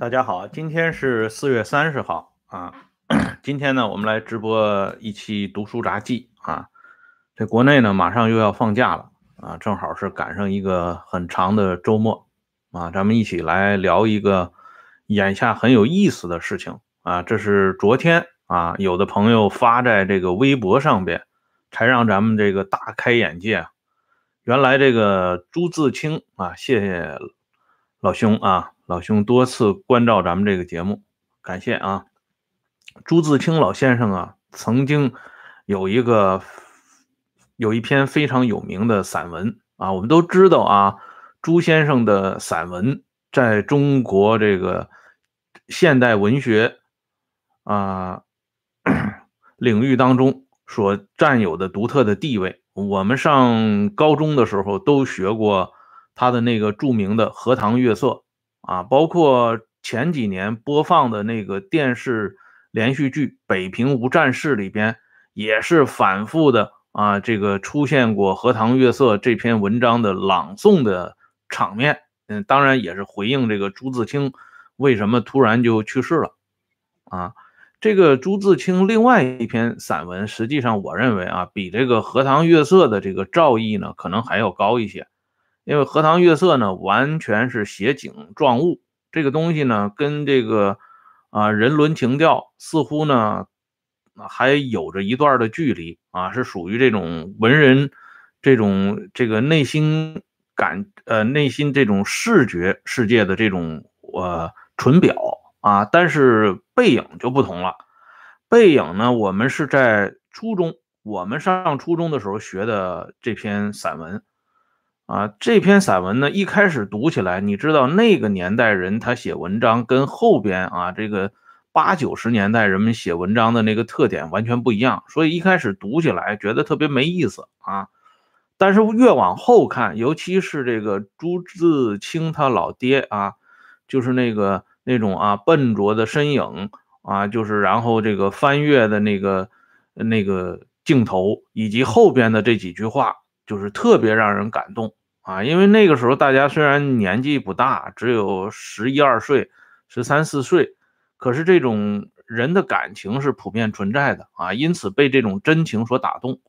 大家好，今天是四月三十号啊。今天呢，我们来直播一期读书杂记啊。这国内呢，马上又要放假了啊，正好是赶上一个很长的周末啊。咱们一起来聊一个眼下很有意思的事情啊。这是昨天啊，有的朋友发在这个微博上边，才让咱们这个大开眼界。原来这个朱自清啊，谢谢老兄啊。老兄多次关照咱们这个节目，感谢啊！朱自清老先生啊，曾经有一个有一篇非常有名的散文啊，我们都知道啊，朱先生的散文在中国这个现代文学啊 领域当中所占有的独特的地位。我们上高中的时候都学过他的那个著名的《荷塘月色》。啊，包括前几年播放的那个电视连续剧《北平无战事》里边，也是反复的啊，这个出现过《荷塘月色》这篇文章的朗诵的场面。嗯，当然也是回应这个朱自清为什么突然就去世了。啊，这个朱自清另外一篇散文，实际上我认为啊，比这个《荷塘月色》的这个造诣呢，可能还要高一些。因为《荷塘月色》呢，完全是写景状物，这个东西呢，跟这个啊人伦情调似乎呢还有着一段的距离啊，是属于这种文人这种这个内心感呃内心这种视觉世界的这种呃纯表啊，但是背影就不同了。背影呢，我们是在初中，我们上初中的时候学的这篇散文。啊，这篇散文呢，一开始读起来，你知道那个年代人他写文章跟后边啊这个八九十年代人们写文章的那个特点完全不一样，所以一开始读起来觉得特别没意思啊。但是越往后看，尤其是这个朱自清他老爹啊，就是那个那种啊笨拙的身影啊，就是然后这个翻阅的那个那个镜头，以及后边的这几句话，就是特别让人感动。啊，因为那个时候大家虽然年纪不大，只有十一二岁、十三四岁，可是这种人的感情是普遍存在的啊，因此被这种真情所打动。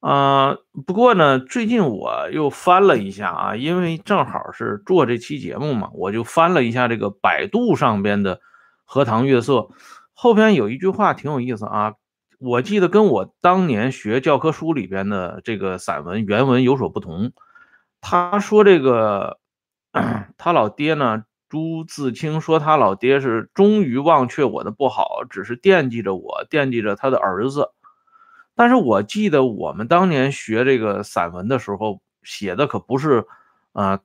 啊，不过呢，最近我又翻了一下啊，因为正好是做这期节目嘛，我就翻了一下这个百度上边的《荷塘月色》，后边有一句话挺有意思啊，我记得跟我当年学教科书里边的这个散文原文有所不同。他说：“这个 他老爹呢？朱自清说他老爹是终于忘却我的不好，只是惦记着我，惦记着他的儿子。但是我记得我们当年学这个散文的时候写的可不是啊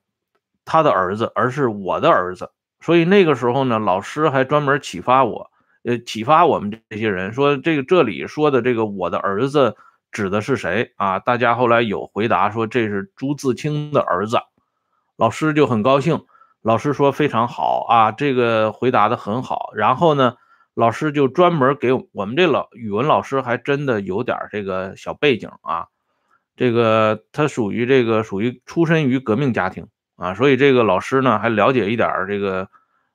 他的儿子，而是我的儿子。所以那个时候呢，老师还专门启发我，呃，启发我们这些人说，这个这里说的这个我的儿子。”指的是谁啊？大家后来有回答说这是朱自清的儿子，老师就很高兴。老师说非常好啊，这个回答的很好。然后呢，老师就专门给我们这老语文老师还真的有点这个小背景啊，这个他属于这个属于出身于革命家庭啊，所以这个老师呢还了解一点这个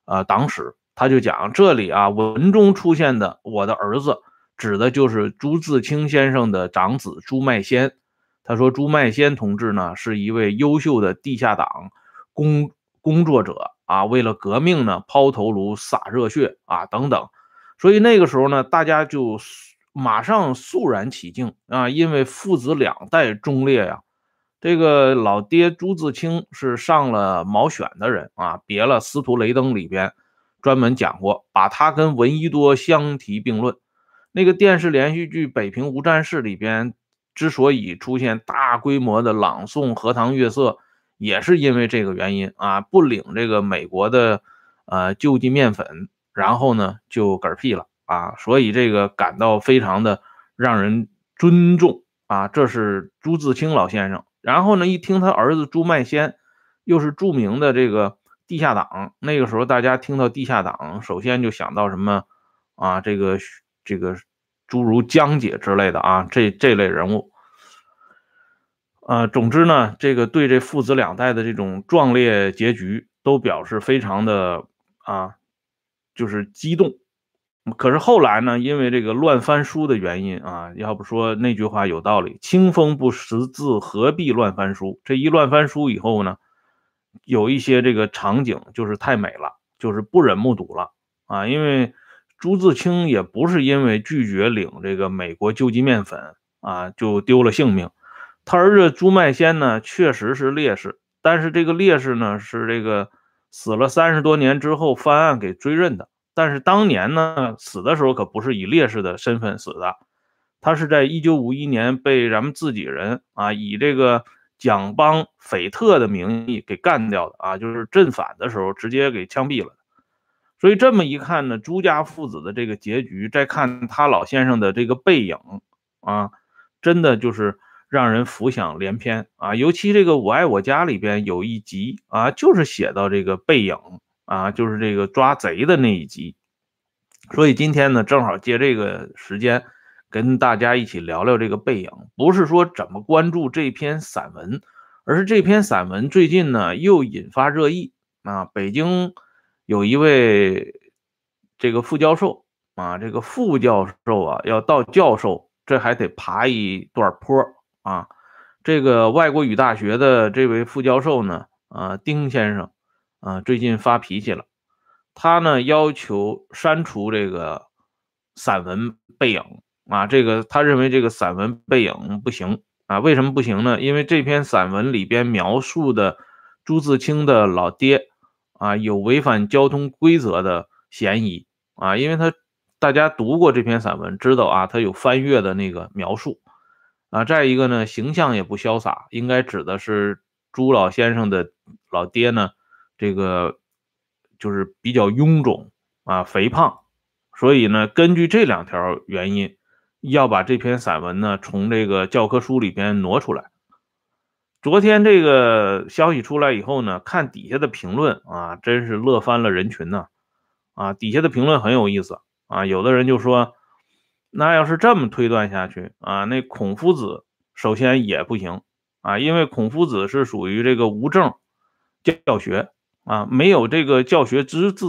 呃党史，他就讲这里啊文中出现的我的儿子。指的就是朱自清先生的长子朱麦先。他说：“朱麦先同志呢，是一位优秀的地下党工工作者啊，为了革命呢，抛头颅、洒热血啊，等等。所以那个时候呢，大家就马上肃然起敬啊，因为父子两代忠烈呀。这个老爹朱自清是上了毛选的人啊，别了《司徒雷登》里边专门讲过，把他跟闻一多相提并论。”那个电视连续剧《北平无战事》里边，之所以出现大规模的朗诵《荷塘月色》，也是因为这个原因啊，不领这个美国的呃救济面粉，然后呢就嗝屁了啊，所以这个感到非常的让人尊重啊，这是朱自清老先生。然后呢，一听他儿子朱麦先又是著名的这个地下党，那个时候大家听到地下党，首先就想到什么啊？这个。这个诸如江姐之类的啊，这这类人物，呃，总之呢，这个对这父子两代的这种壮烈结局都表示非常的啊，就是激动。可是后来呢，因为这个乱翻书的原因啊，要不说那句话有道理：“清风不识字，何必乱翻书？”这一乱翻书以后呢，有一些这个场景就是太美了，就是不忍目睹了啊。因为朱自清也不是因为拒绝领这个美国救济面粉啊就丢了性命，他儿子朱麦先呢确实是烈士，但是这个烈士呢是这个死了三十多年之后翻案给追认的。但是当年呢，死的时候可不是以烈士的身份死的，他是在一九五一年被咱们自己人啊以这个蒋邦匪特的名义给干掉的啊，就是镇反的时候直接给枪毙了。所以这么一看呢，朱家父子的这个结局，再看他老先生的这个背影啊，真的就是让人浮想联翩啊。尤其这个《我爱我家》里边有一集啊，就是写到这个背影。啊，就是这个抓贼的那一集，所以今天呢，正好借这个时间跟大家一起聊聊这个背影。不是说怎么关注这篇散文，而是这篇散文最近呢又引发热议啊。北京有一位这个副教授啊，这个副教授啊要到教授，这还得爬一段坡啊。这个外国语大学的这位副教授呢，啊，丁先生。啊，最近发脾气了，他呢要求删除这个散文背影啊，这个他认为这个散文背影不行啊，为什么不行呢？因为这篇散文里边描述的朱自清的老爹啊，有违反交通规则的嫌疑啊，因为他大家读过这篇散文，知道啊，他有翻越的那个描述啊，再一个呢，形象也不潇洒，应该指的是朱老先生的老爹呢。这个就是比较臃肿啊，肥胖，所以呢，根据这两条原因，要把这篇散文呢从这个教科书里边挪出来。昨天这个消息出来以后呢，看底下的评论啊，真是乐翻了人群呐！啊，底下的评论很有意思啊，有的人就说，那要是这么推断下去啊，那孔夫子首先也不行啊，因为孔夫子是属于这个无证教学。啊，没有这个教学资质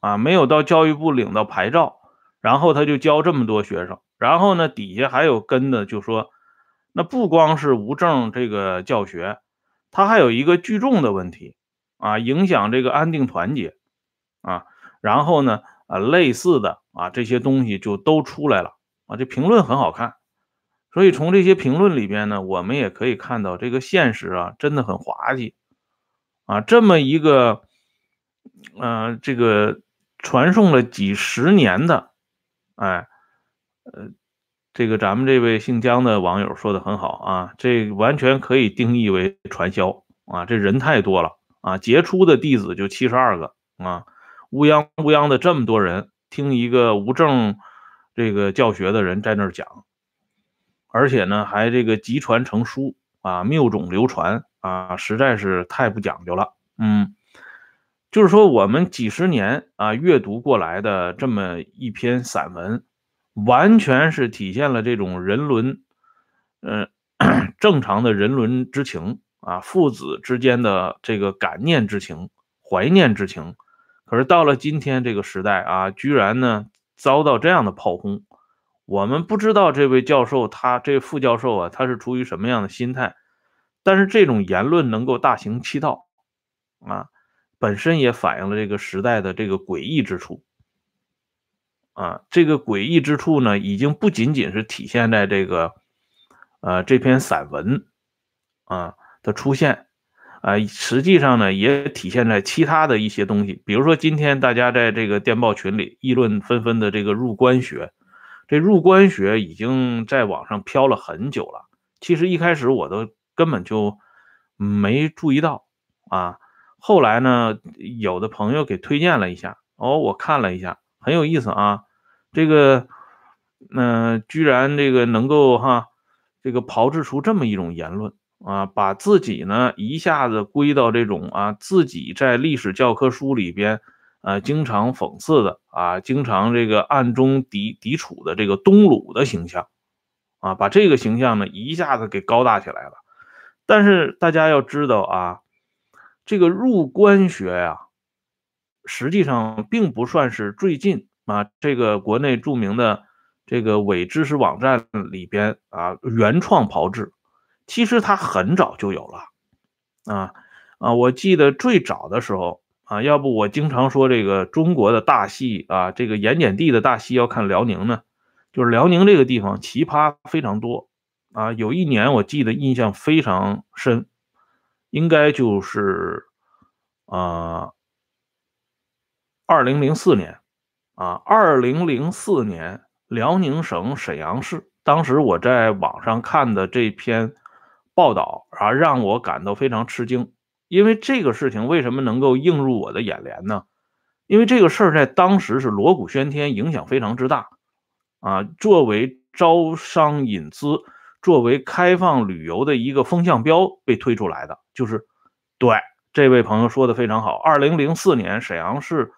啊，没有到教育部领到牌照，然后他就教这么多学生，然后呢，底下还有跟的，就说那不光是无证这个教学，它还有一个聚众的问题啊，影响这个安定团结啊，然后呢，啊，类似的啊这些东西就都出来了啊，这评论很好看，所以从这些评论里边呢，我们也可以看到这个现实啊，真的很滑稽。啊，这么一个，呃，这个传颂了几十年的，哎，呃，这个咱们这位姓姜的网友说的很好啊，这完全可以定义为传销啊，这人太多了啊，杰出的弟子就七十二个啊，乌泱乌泱的这么多人听一个无证这个教学的人在那儿讲，而且呢还这个集传成书啊，谬种流传。啊，实在是太不讲究了。嗯，就是说我们几十年啊阅读过来的这么一篇散文，完全是体现了这种人伦，嗯，正常的人伦之情啊，父子之间的这个感念之情、怀念之情。可是到了今天这个时代啊，居然呢遭到这样的炮轰。我们不知道这位教授他这副教授啊，他是出于什么样的心态。但是这种言论能够大行其道，啊，本身也反映了这个时代的这个诡异之处，啊，这个诡异之处呢，已经不仅仅是体现在这个，呃，这篇散文，啊的出现，啊，实际上呢，也体现在其他的一些东西，比如说今天大家在这个电报群里议论纷纷的这个入关学，这入关学已经在网上飘了很久了，其实一开始我都。根本就没注意到啊！后来呢，有的朋友给推荐了一下，哦，我看了一下，很有意思啊。这个，嗯，居然这个能够哈，这个炮制出这么一种言论啊，把自己呢一下子归到这种啊，自己在历史教科书里边啊经常讽刺的啊，经常这个暗中抵抵触的这个东鲁的形象啊，把这个形象呢一下子给高大起来了。但是大家要知道啊，这个入关学呀，实际上并不算是最近啊，这个国内著名的这个伪知识网站里边啊原创炮制，其实它很早就有了啊啊！我记得最早的时候啊，要不我经常说这个中国的大戏啊，这个盐碱地的大戏要看辽宁呢，就是辽宁这个地方奇葩非常多啊。有一年我记得印象非常深，应该就是啊。二零零四年，啊，二零零四年，辽宁省沈阳市，当时我在网上看的这篇报道啊，让我感到非常吃惊。因为这个事情为什么能够映入我的眼帘呢？因为这个事儿在当时是锣鼓喧天，影响非常之大啊。作为招商引资、作为开放旅游的一个风向标被推出来的，就是对这位朋友说的非常好。二零零四年，沈阳市。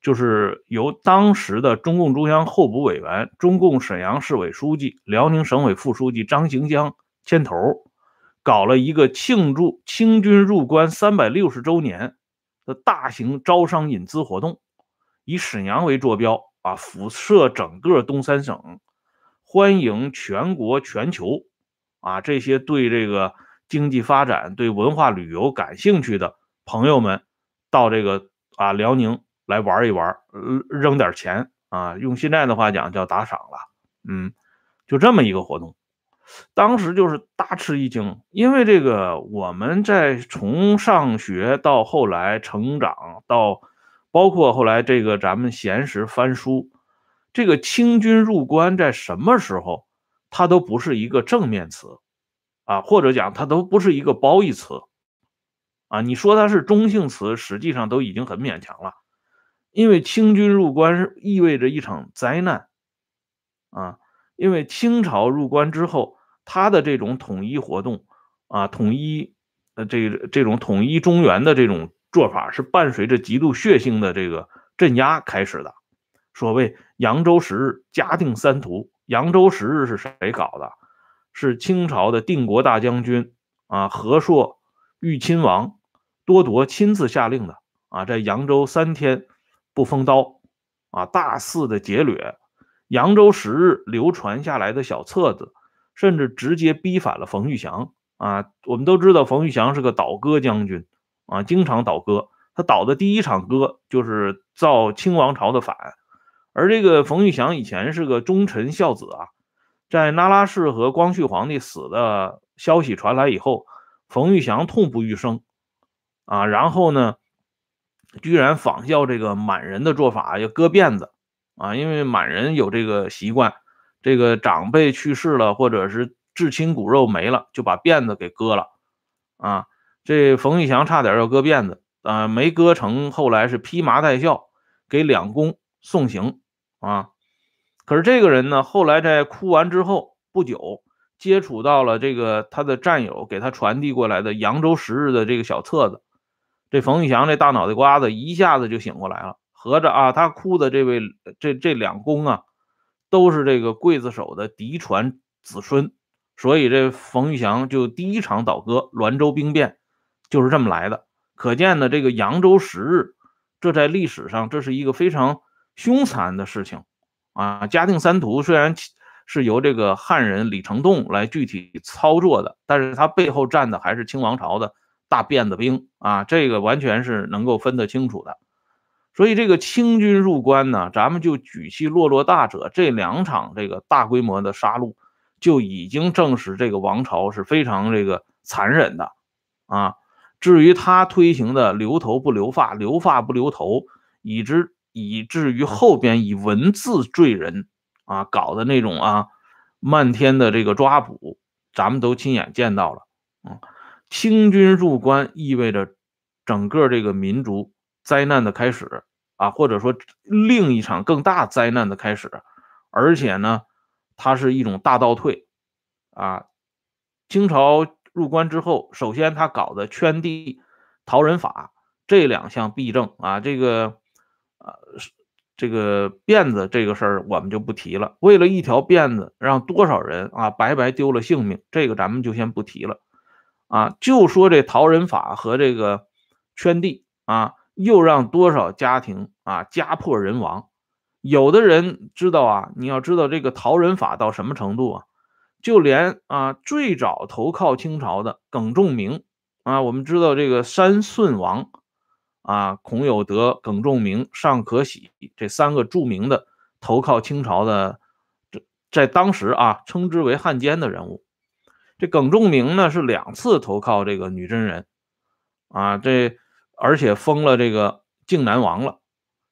就是由当时的中共中央候补委员、中共沈阳市委书记、辽宁省委副书记张行江牵头，搞了一个庆祝清军入关三百六十周年的大型招商引资活动，以沈阳为坐标啊，辐射整个东三省，欢迎全国全球啊这些对这个经济发展、对文化旅游感兴趣的朋友们到这个啊辽宁。来玩一玩，扔点钱啊！用现在的话讲叫打赏了，嗯，就这么一个活动。当时就是大吃一惊，因为这个我们在从上学到后来成长，到包括后来这个咱们闲时翻书，这个清军入关在什么时候，它都不是一个正面词啊，或者讲它都不是一个褒义词啊。你说它是中性词，实际上都已经很勉强了。因为清军入关意味着一场灾难，啊，因为清朝入关之后，他的这种统一活动，啊，统一，呃，这这种统一中原的这种做法，是伴随着极度血腥的这个镇压开始的。所谓扬州十日，嘉定三屠。扬州十日是谁搞的？是清朝的定国大将军啊，和硕豫亲王多铎亲自下令的啊，在扬州三天。不封刀，啊，大肆的劫掠，扬州十日流传下来的小册子，甚至直接逼反了冯玉祥啊。我们都知道冯玉祥是个倒戈将军啊，经常倒戈。他倒的第一场戈就是造清王朝的反。而这个冯玉祥以前是个忠臣孝子啊，在那拉氏和光绪皇帝死的消息传来以后，冯玉祥痛不欲生啊，然后呢？居然仿效这个满人的做法，要割辫子啊！因为满人有这个习惯，这个长辈去世了，或者是至亲骨肉没了，就把辫子给割了啊！这冯玉祥差点要割辫子啊，没割成，后来是披麻戴孝给两公送行啊。可是这个人呢，后来在哭完之后不久，接触到了这个他的战友给他传递过来的扬州十日的这个小册子。这冯玉祥这大脑袋瓜子一下子就醒过来了，合着啊，他哭的这位这这两公啊，都是这个刽子手的嫡传子孙，所以这冯玉祥就第一场倒戈滦州兵变就是这么来的。可见呢，这个扬州十日，这在历史上这是一个非常凶残的事情啊。嘉定三屠虽然是由这个汉人李成栋来具体操作的，但是他背后站的还是清王朝的。大辫子兵啊，这个完全是能够分得清楚的。所以这个清军入关呢，咱们就举其落落大者，这两场这个大规模的杀戮，就已经证实这个王朝是非常这个残忍的啊。至于他推行的留头不留发，留发不留头，以之以至于后边以文字罪人啊，搞的那种啊漫天的这个抓捕，咱们都亲眼见到了，嗯。清军入关意味着整个这个民族灾难的开始啊，或者说另一场更大灾难的开始，而且呢，它是一种大倒退啊。清朝入关之后，首先他搞的圈地、逃人法这两项弊政啊，这个呃，这个辫子这个事儿我们就不提了。为了一条辫子，让多少人啊白白丢了性命，这个咱们就先不提了。啊，就说这逃人法和这个圈地啊，又让多少家庭啊家破人亡。有的人知道啊，你要知道这个逃人法到什么程度啊？就连啊最早投靠清朝的耿仲明啊，我们知道这个三顺王啊，孔有德、耿仲明、尚可喜这三个著名的投靠清朝的，这在当时啊称之为汉奸的人物。这耿仲明呢是两次投靠这个女真人啊，这而且封了这个靖南王了。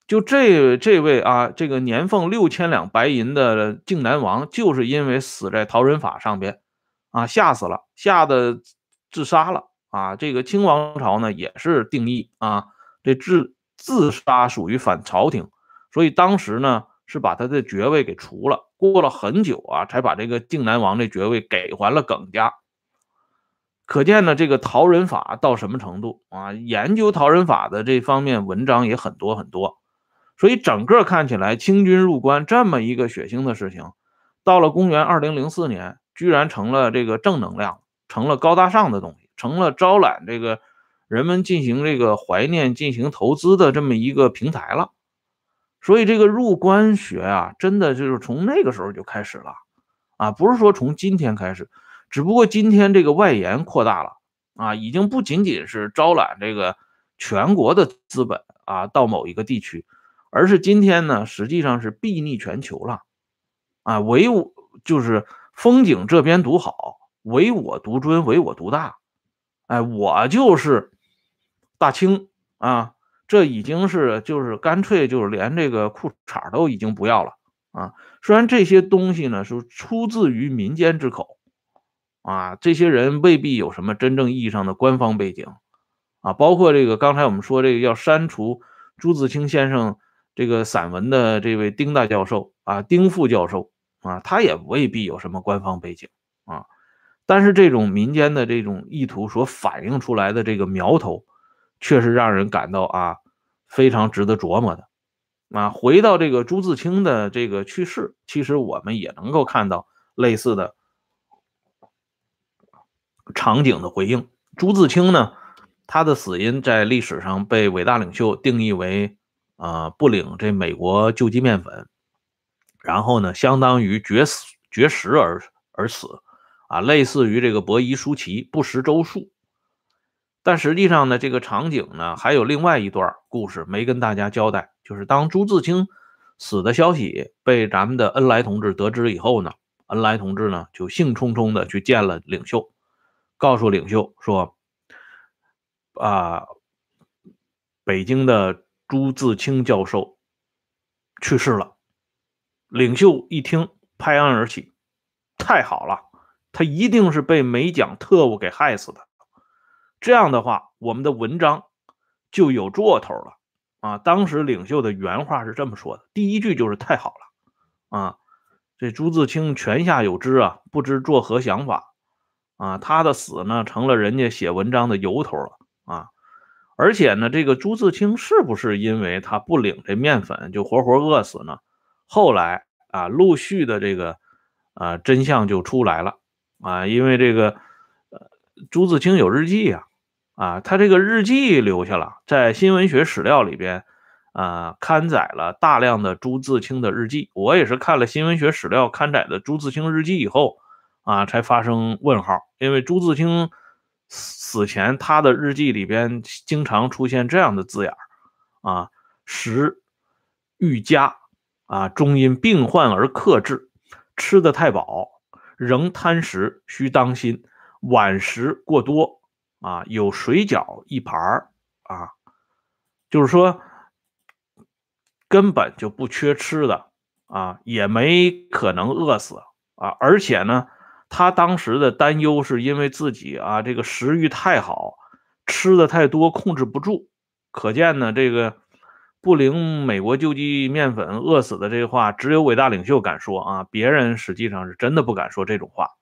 就这这位啊，这个年俸六千两白银的靖南王，就是因为死在陶仁法上边，啊，吓死了，吓得自杀了啊。这个清王朝呢，也是定义啊，这自自杀属于反朝廷，所以当时呢是把他的爵位给除了。过了很久啊，才把这个靖南王的爵位给还了耿家。可见呢，这个陶人法到什么程度啊？研究陶人法的这方面文章也很多很多。所以整个看起来，清军入关这么一个血腥的事情，到了公元二零零四年，居然成了这个正能量，成了高大上的东西，成了招揽这个人们进行这个怀念、进行投资的这么一个平台了。所以这个入关学啊，真的就是从那个时候就开始了啊，不是说从今天开始，只不过今天这个外延扩大了啊，已经不仅仅是招揽这个全国的资本啊到某一个地区。而是今天呢，实际上是睥睨全球了，啊，唯我就是风景这边独好，唯我独尊，唯我独大，哎，我就是大清啊，这已经是就是干脆就是连这个裤衩都已经不要了啊。虽然这些东西呢是出自于民间之口，啊，这些人未必有什么真正意义上的官方背景，啊，包括这个刚才我们说这个要删除朱自清先生。这个散文的这位丁大教授啊，丁副教授啊，他也未必有什么官方背景啊，但是这种民间的这种意图所反映出来的这个苗头，确实让人感到啊非常值得琢磨的啊。回到这个朱自清的这个去世，其实我们也能够看到类似的场景的回应。朱自清呢，他的死因在历史上被伟大领袖定义为。啊，不领这美国救济面粉，然后呢，相当于绝死绝食而而死，啊，类似于这个伯夷叔齐不食周粟。但实际上呢，这个场景呢，还有另外一段故事没跟大家交代，就是当朱自清死的消息被咱们的恩来同志得知以后呢，恩来同志呢就兴冲冲的去见了领袖，告诉领袖说，啊，北京的。朱自清教授去世了，领袖一听拍案而起，太好了，他一定是被美蒋特务给害死的。这样的话，我们的文章就有做头了啊！当时领袖的原话是这么说的，第一句就是太好了啊！这朱自清泉下有知啊，不知作何想法啊！他的死呢，成了人家写文章的由头了啊！而且呢，这个朱自清是不是因为他不领这面粉就活活饿死呢？后来啊，陆续的这个啊真相就出来了啊，因为这个朱自清有日记啊，啊，他这个日记留下了，在新闻学史料里边啊刊载了大量的朱自清的日记。我也是看了新闻学史料刊载的朱自清日记以后啊，才发生问号，因为朱自清。死前，他的日记里边经常出现这样的字眼啊，食欲佳啊，终因病患而克制，吃的太饱，仍贪食，需当心，晚食过多啊，有水饺一盘啊，就是说根本就不缺吃的啊，也没可能饿死啊，而且呢。他当时的担忧是因为自己啊，这个食欲太好，吃的太多，控制不住。可见呢，这个不领美国救济面粉饿死的这话，只有伟大领袖敢说啊，别人实际上是真的不敢说这种话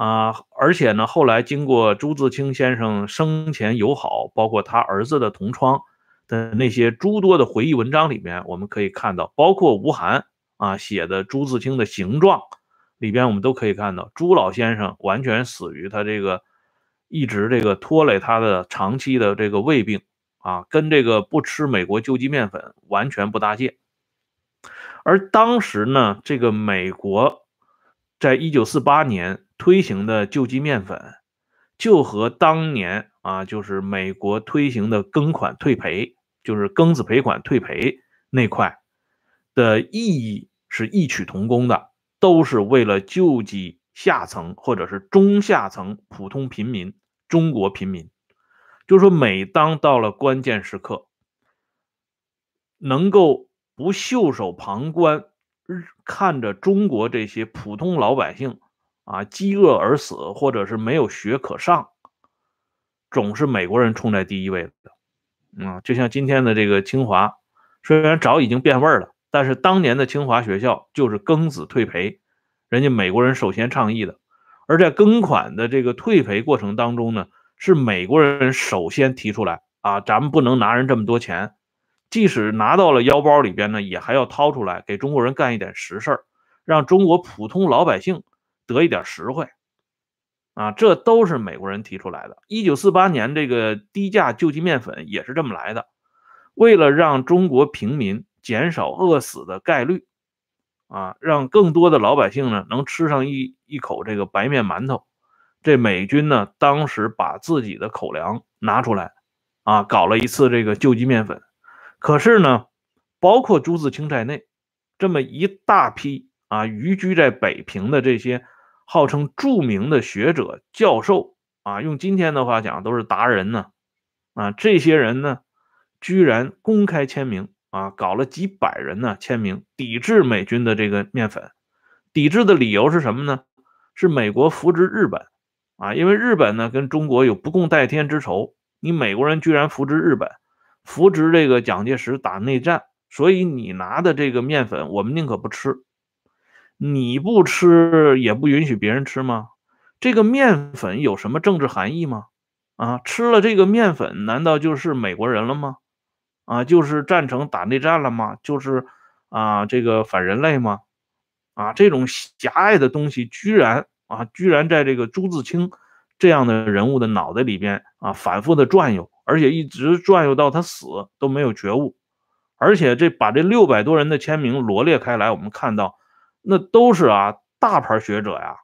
啊。而且呢，后来经过朱自清先生生前友好，包括他儿子的同窗的那些诸多的回忆文章里面，我们可以看到，包括吴晗啊写的朱自清的形状。里边我们都可以看到，朱老先生完全死于他这个一直这个拖累他的长期的这个胃病啊，跟这个不吃美国救济面粉完全不搭界。而当时呢，这个美国在一九四八年推行的救济面粉，就和当年啊，就是美国推行的庚款退赔，就是庚子赔款退赔那块的意义是异曲同工的，都是为了救济下层或者是中下层普通平民，中国平民。就是说，每当到了关键时刻，能够不袖手旁观。看着中国这些普通老百姓啊饥饿而死，或者是没有学可上，总是美国人冲在第一位的。嗯，就像今天的这个清华，虽然早已经变味了，但是当年的清华学校就是庚子退赔，人家美国人首先倡议的。而在庚款的这个退赔过程当中呢，是美国人首先提出来啊，咱们不能拿人这么多钱。即使拿到了腰包里边呢，也还要掏出来给中国人干一点实事儿，让中国普通老百姓得一点实惠，啊，这都是美国人提出来的。一九四八年这个低价救济面粉也是这么来的，为了让中国平民减少饿死的概率，啊，让更多的老百姓呢能吃上一一口这个白面馒头，这美军呢当时把自己的口粮拿出来，啊，搞了一次这个救济面粉。可是呢，包括朱自清在内，这么一大批啊移居在北平的这些号称著名的学者、教授啊，用今天的话讲都是达人呢，啊，这些人呢，居然公开签名啊，搞了几百人呢签名抵制美军的这个面粉，抵制的理由是什么呢？是美国扶植日本啊，因为日本呢跟中国有不共戴天之仇，你美国人居然扶植日本。扶植这个蒋介石打内战，所以你拿的这个面粉，我们宁可不吃。你不吃也不允许别人吃吗？这个面粉有什么政治含义吗？啊，吃了这个面粉，难道就是美国人了吗？啊，就是赞成打内战了吗？就是啊，这个反人类吗？啊，这种狭隘的东西，居然啊，居然在这个朱自清这样的人物的脑袋里边啊，反复的转悠。而且一直转悠到他死都没有觉悟，而且这把这六百多人的签名罗列开来，我们看到那都是啊大牌学者呀，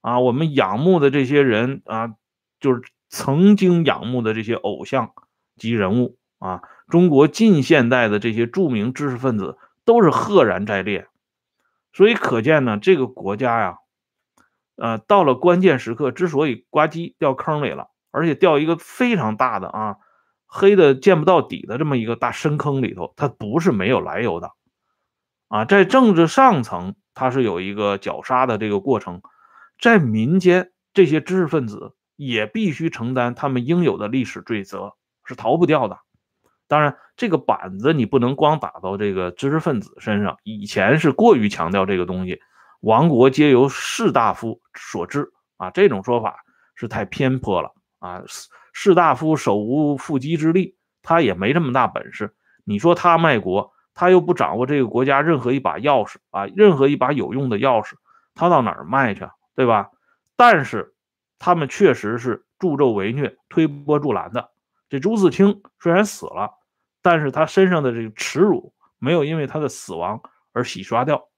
啊我们仰慕的这些人啊，就是曾经仰慕的这些偶像级人物啊，中国近现代的这些著名知识分子都是赫然在列，所以可见呢，这个国家呀，呃，到了关键时刻，之所以呱唧掉坑里了，而且掉一个非常大的啊。黑的见不到底的这么一个大深坑里头，它不是没有来由的，啊，在政治上层它是有一个绞杀的这个过程，在民间这些知识分子也必须承担他们应有的历史罪责，是逃不掉的。当然，这个板子你不能光打到这个知识分子身上，以前是过于强调这个东西，亡国皆由士大夫所致啊，这种说法是太偏颇了啊。士大夫手无缚鸡之力，他也没这么大本事。你说他卖国，他又不掌握这个国家任何一把钥匙啊，任何一把有用的钥匙，他到哪儿卖去？对吧？但是他们确实是助纣为虐、推波助澜的。这朱自清虽然死了，但是他身上的这个耻辱没有因为他的死亡而洗刷掉。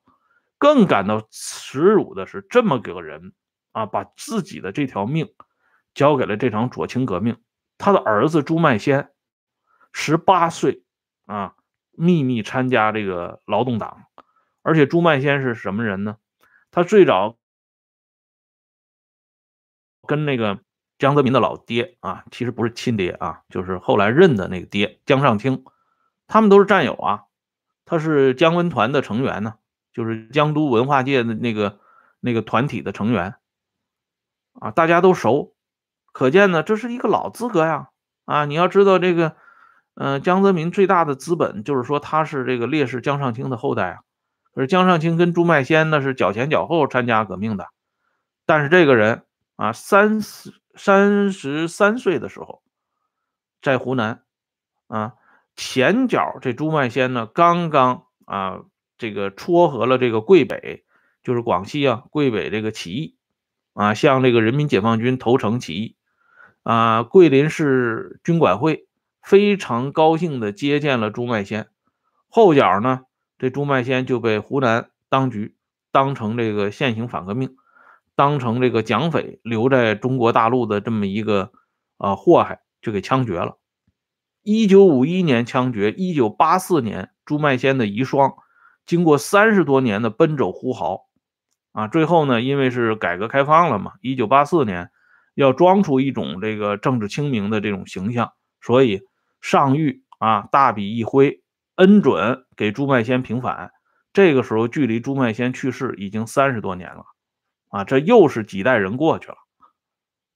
更感到耻辱的是，这么个人啊，把自己的这条命。交给了这场左倾革命，他的儿子朱麦先，十八岁啊，秘密参加这个劳动党，而且朱曼先是什么人呢？他最早跟那个江泽民的老爹啊，其实不是亲爹啊，就是后来认的那个爹江上清，他们都是战友啊。他是江文团的成员呢，就是江都文化界的那个那个团体的成员啊，大家都熟。可见呢，这是一个老资格呀！啊，你要知道这个，嗯，江泽民最大的资本就是说他是这个烈士江上清的后代啊。可是江上清跟朱麦先那是脚前脚后参加革命的，但是这个人啊，三十三十三岁的时候，在湖南啊，前脚这朱麦先呢，刚刚啊，这个撮合了这个桂北，就是广西啊，桂北这个起义啊，向这个人民解放军投诚起义。啊，桂林市军管会非常高兴地接见了朱卖先。后脚呢，这朱卖先就被湖南当局当成这个现行反革命，当成这个蒋匪留在中国大陆的这么一个啊祸害，就给枪决了。一九五一年枪决，一九八四年朱卖先的遗孀，经过三十多年的奔走呼号，啊，最后呢，因为是改革开放了嘛，一九八四年要装出一种这个政治清明的这种形象，所以上谕啊，大笔一挥，恩准给朱卖先平反。这个时候距离朱卖先去世已经三十多年了，啊，这又是几代人过去了，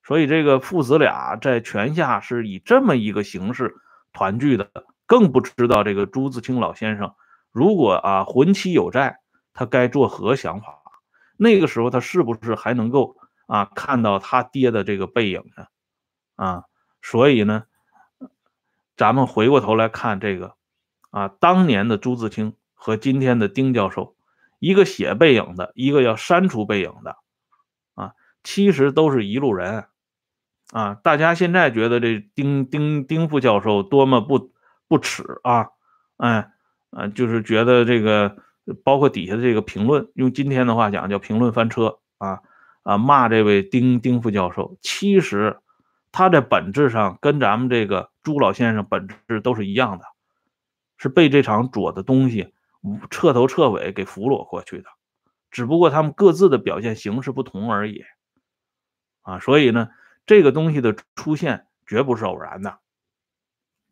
所以这个父子俩在泉下是以这么一个形式。团聚的更不知道这个朱自清老先生，如果啊魂期有债，他该作何想法？那个时候他是不是还能够啊看到他爹的这个背影呢？啊，所以呢，咱们回过头来看这个啊，当年的朱自清和今天的丁教授，一个写背影的，一个要删除背影的，啊，其实都是一路人。啊，大家现在觉得这丁丁丁副教授多么不不耻啊！哎，啊，就是觉得这个，包括底下的这个评论，用今天的话讲叫评论翻车啊啊，骂这位丁丁副教授。其实他在本质上跟咱们这个朱老先生本质都是一样的，是被这场左的东西彻头彻尾给俘虏过去的，只不过他们各自的表现形式不同而已啊，所以呢。这个东西的出现绝不是偶然的，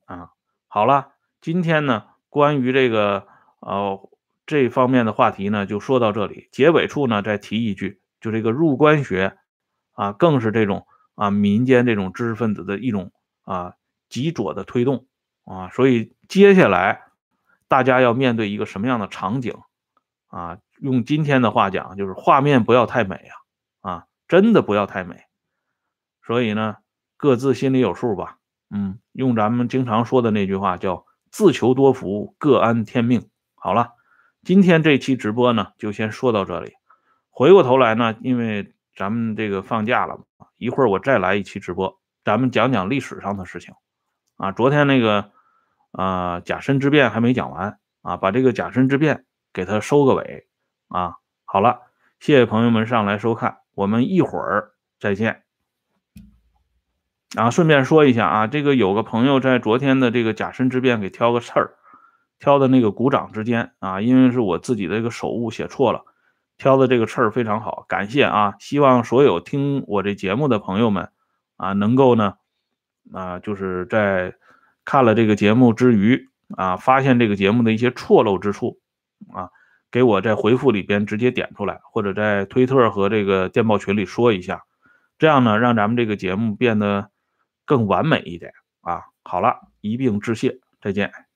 啊，好了，今天呢，关于这个呃这方面的话题呢，就说到这里。结尾处呢，再提一句，就这个入关学啊，更是这种啊民间这种知识分子的一种啊极左的推动啊，所以接下来大家要面对一个什么样的场景啊？用今天的话讲，就是画面不要太美啊，啊，真的不要太美。所以呢，各自心里有数吧。嗯，用咱们经常说的那句话叫“自求多福，各安天命”。好了，今天这期直播呢，就先说到这里。回过头来呢，因为咱们这个放假了，一会儿我再来一期直播，咱们讲讲历史上的事情。啊，昨天那个啊甲申之变还没讲完啊，把这个甲申之变给它收个尾。啊，好了，谢谢朋友们上来收看，我们一会儿再见。啊，顺便说一下啊，这个有个朋友在昨天的这个甲申之变给挑个刺儿，挑的那个鼓掌之间啊，因为是我自己的一个手误写错了，挑的这个刺儿非常好，感谢啊！希望所有听我这节目的朋友们啊，能够呢啊，就是在看了这个节目之余啊，发现这个节目的一些错漏之处啊，给我在回复里边直接点出来，或者在推特和这个电报群里说一下，这样呢，让咱们这个节目变得。更完美一点啊！好了，一并致谢，再见。